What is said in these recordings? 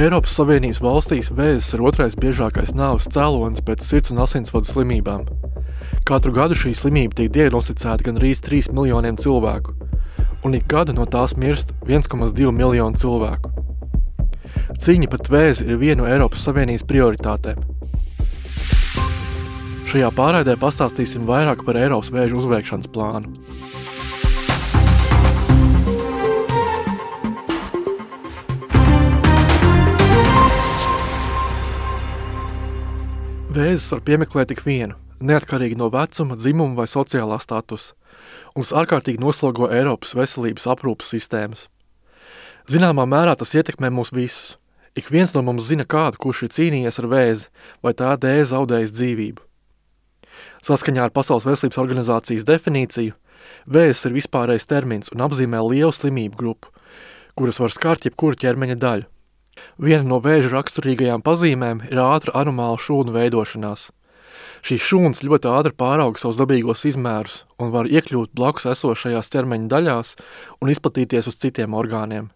Eiropas Savienības valstīs vēzis ir otrais biežākais nāves cēlonis pēc sirds un asinsvadu slimībām. Katru gadu šī slimība tiek diagnosticēta gan arī 3 miljoniem cilvēku, un ik gada no tās mirst 1,2 miljonu cilvēku. Cīņa pret vēzi ir viena no Eiropas Savienības prioritātēm. Šajā pārraidē pastāstīsim vairāk par Eiropas vēža uzveikšanas plānu. Vēzis var piemeklēt tik vienu, neatkarīgi no vecuma, dzimuma vai sociālā statusa, un tas ārkārtīgi noslogo Eiropas veselības aprūpas sistēmas. Zināmā mērā tas ietekmē mūs visus. Ik viens no mums zina kādu, kurš ir cīnījies ar vēzi vai tā dēļ zaudējis dzīvību. Saskaņā ar Pasaules veselības organizācijas definīciju, vēzis ir vispārējais termins un apzīmē lielu slimību grupu, kuras var skart jebkuru ķermeņa daļu. Viena no vēža raksturīgajām pazīmēm ir ātra anomāla šūnu veidošanās. Šīs šūnas ļoti ātri pārauga savus dabīgos izmērus un var iekļūt blakus esošajās ķermeņa daļās un izplatīties uz citiem orgāniem.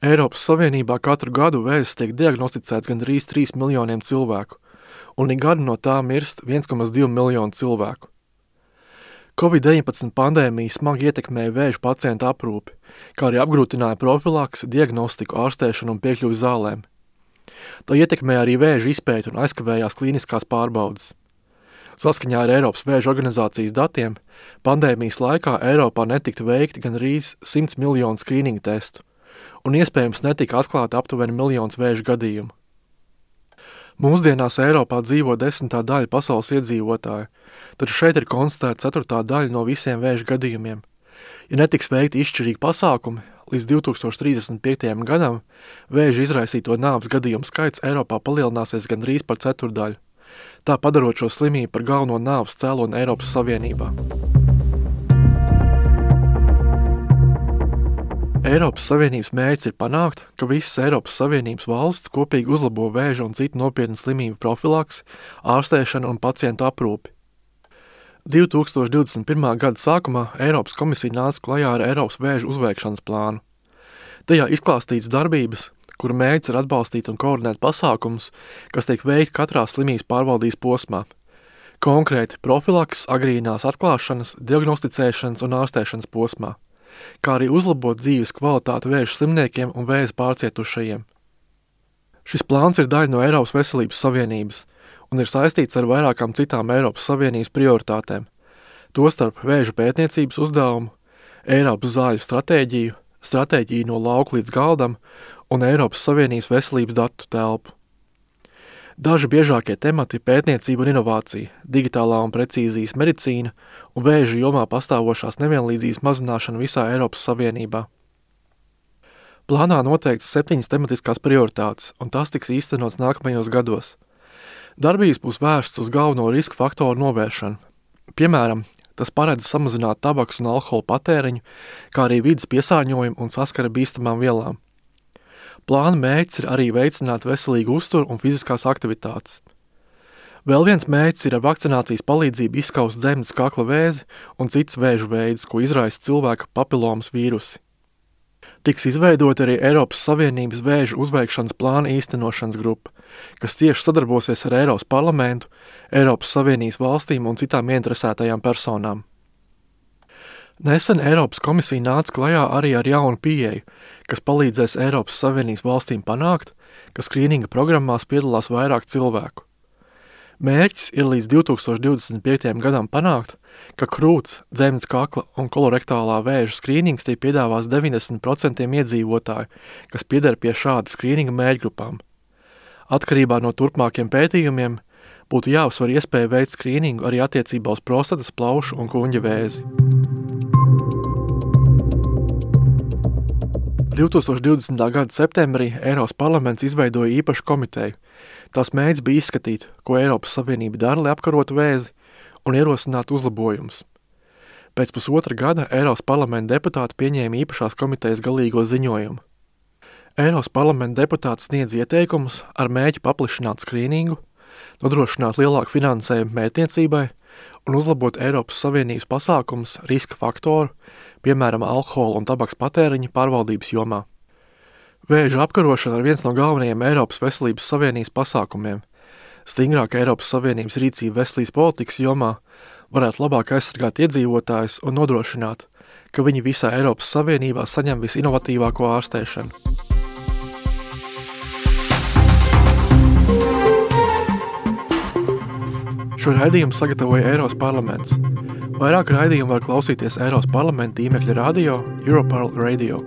Eiropas Savienībā katru gadu vēzis tiek diagnosticēts gandrīz 3 miljoniem cilvēku, un ik gadu no tā mirst 1,2 miljonu cilvēku. Covid-19 pandēmija smagi ietekmēja vēža pacientu aprūpi, kā arī apgrūtināja profilaks, diagnostiku, ārstēšanu un piekļuvi zālēm. Tā ietekmēja arī vēža izpēti un aizkavējās klīniskās pārbaudas. Saskaņā ar Eiropas vēža organizācijas datiem, pandēmijas laikā Eiropā netika veikti gan arī 100 miljonu skrīningu testu, un iespējams netika atklāta aptuveni miljons vēža gadījumu. Mūsdienās Eiropā dzīvo desmitā daļa pasaules iedzīvotāju, taču šeit ir konstatēta ceturtā daļa no visiem vēža gadījumiem. Ja netiks veikti izšķirīgi pasākumi, līdz 2035. gadam vēža izraisīto nāves gadījumu skaits Eiropā palielināsies gandrīz par ceturdaļu, tā padarot šo slimību par galveno nāves cēloni Eiropas Savienībā. Eiropas Savienības mērķis ir panākt, ka visas Eiropas Savienības valsts kopīgi uzlabo vēža un citu nopietnu slimību profilaks, ārstēšanu un pacientu aprūpi. 2021. gada sākumā Eiropas komisija nāca klajā ar Eiropas vēža uzveikšanas plānu. Tajā izklāstīts darbības, kuru mērķis ir atbalstīt un koordinēt pasākumus, kas tiek veikti katrā slimības pārvaldības posmā. Konkrēti profilaks, agrīnās atklāšanas, diagnosticēšanas un ārstēšanas posmā kā arī uzlabot dzīves kvalitāti vēža slimniekiem un vēzi pārcietušajiem. Šis plāns ir daļa no Eiropas Veselības Savienības un ir saistīts ar vairākām citām Eiropas Savienības prioritātēm, tostarp vēža pētniecības uzdevumu, Eiropas zāļu stratēģiju, stratēģiju no lauka līdz galdam un Eiropas Savienības veselības datu telpu. Daži biežākie temati pētniecība un inovācija, digitālā un precīzijas medicīna un vēža jomā pastāvošās nevienlīdzības mazināšana visā Eiropas Savienībā. Plānā noteikts septiņas tematiskās prioritātes, un tas tiks īstenots nākamajos gados. Darbības būs vērstas uz galveno riska faktoru novēršanu. Piemēram, tas paredz samazināt tabaks un alkohola patēriņu, kā arī vidas piesārņojumu un saskara bīstamām vielām. Plāna mērķis ir arī veicināt veselīgu uzturu un fiziskās aktivitātes. Vēl viens mērķis ir ar vakcinācijas palīdzību izskaust dzemdas kakla vēzi un citas vēžu veidus, ko izraisa cilvēka papilomas vīrusi. Tiks izveidota arī Eiropas Savienības vēža uzveikšanas plāna īstenošanas grupa, kas cieši sadarbosies ar Eiropas parlamentu, Eiropas Savienības valstīm un citām interesētajām personām. Nesen Eiropas komisija nāca klajā arī ar jaunu pieeju, kas palīdzēs Eiropas Savienības valstīm panākt, ka skrīninga programmās piedalās vairāk cilvēku. Mērķis ir līdz 2025. gadam panākt, ka krūts, dzemdas kakla un kolorektālā vēža skrīnings tiek piedāvās 90% iedzīvotāju, kas pieder pie šāda skrīninga mērķgrupām. Atkarībā no turpmākiem pētījumiem būtu jāuzsver iespēja veikt skrīningu arī attiecībā uz prostatas, plaušu un kuņģa vēzi. 2020. gada septembrī Eiropas parlaments izveidoja īpašu komiteju. Tās mērķis bija izskatīt, ko Eiropas Savienība dara, lai apkarotu vēzi un ierosinātu uzlabojumus. Pēc pusotra gada Eiropas parlamenta deputāti pieņēma īpašās komitejas galīgo ziņojumu. Eiropas parlamenta deputāti sniedz ieteikumus ar mēģi paplašināt skrīningu, nodrošināt lielāku finansējumu mētniecībai un uzlabot Eiropas Savienības pasākumus riska faktoru, piemēram, alkohola un tabaks patēriņa pārvaldības jomā. Vēža apkarošana ir viens no galvenajiem Eiropas veselības savienības pasākumiem. Stingrāka Eiropas Savienības rīcība veselības politikas jomā varētu labāk aizsargāt iedzīvotājus un nodrošināt, ka viņi visā Eiropas Savienībā saņem visinovatīvāko ārstēšanu. Šo raidījumu sagatavoja Eiropas parlaments. Vairāk raidījumu var klausīties Eiropas parlamenta tīmekļa radio Europarl Radio.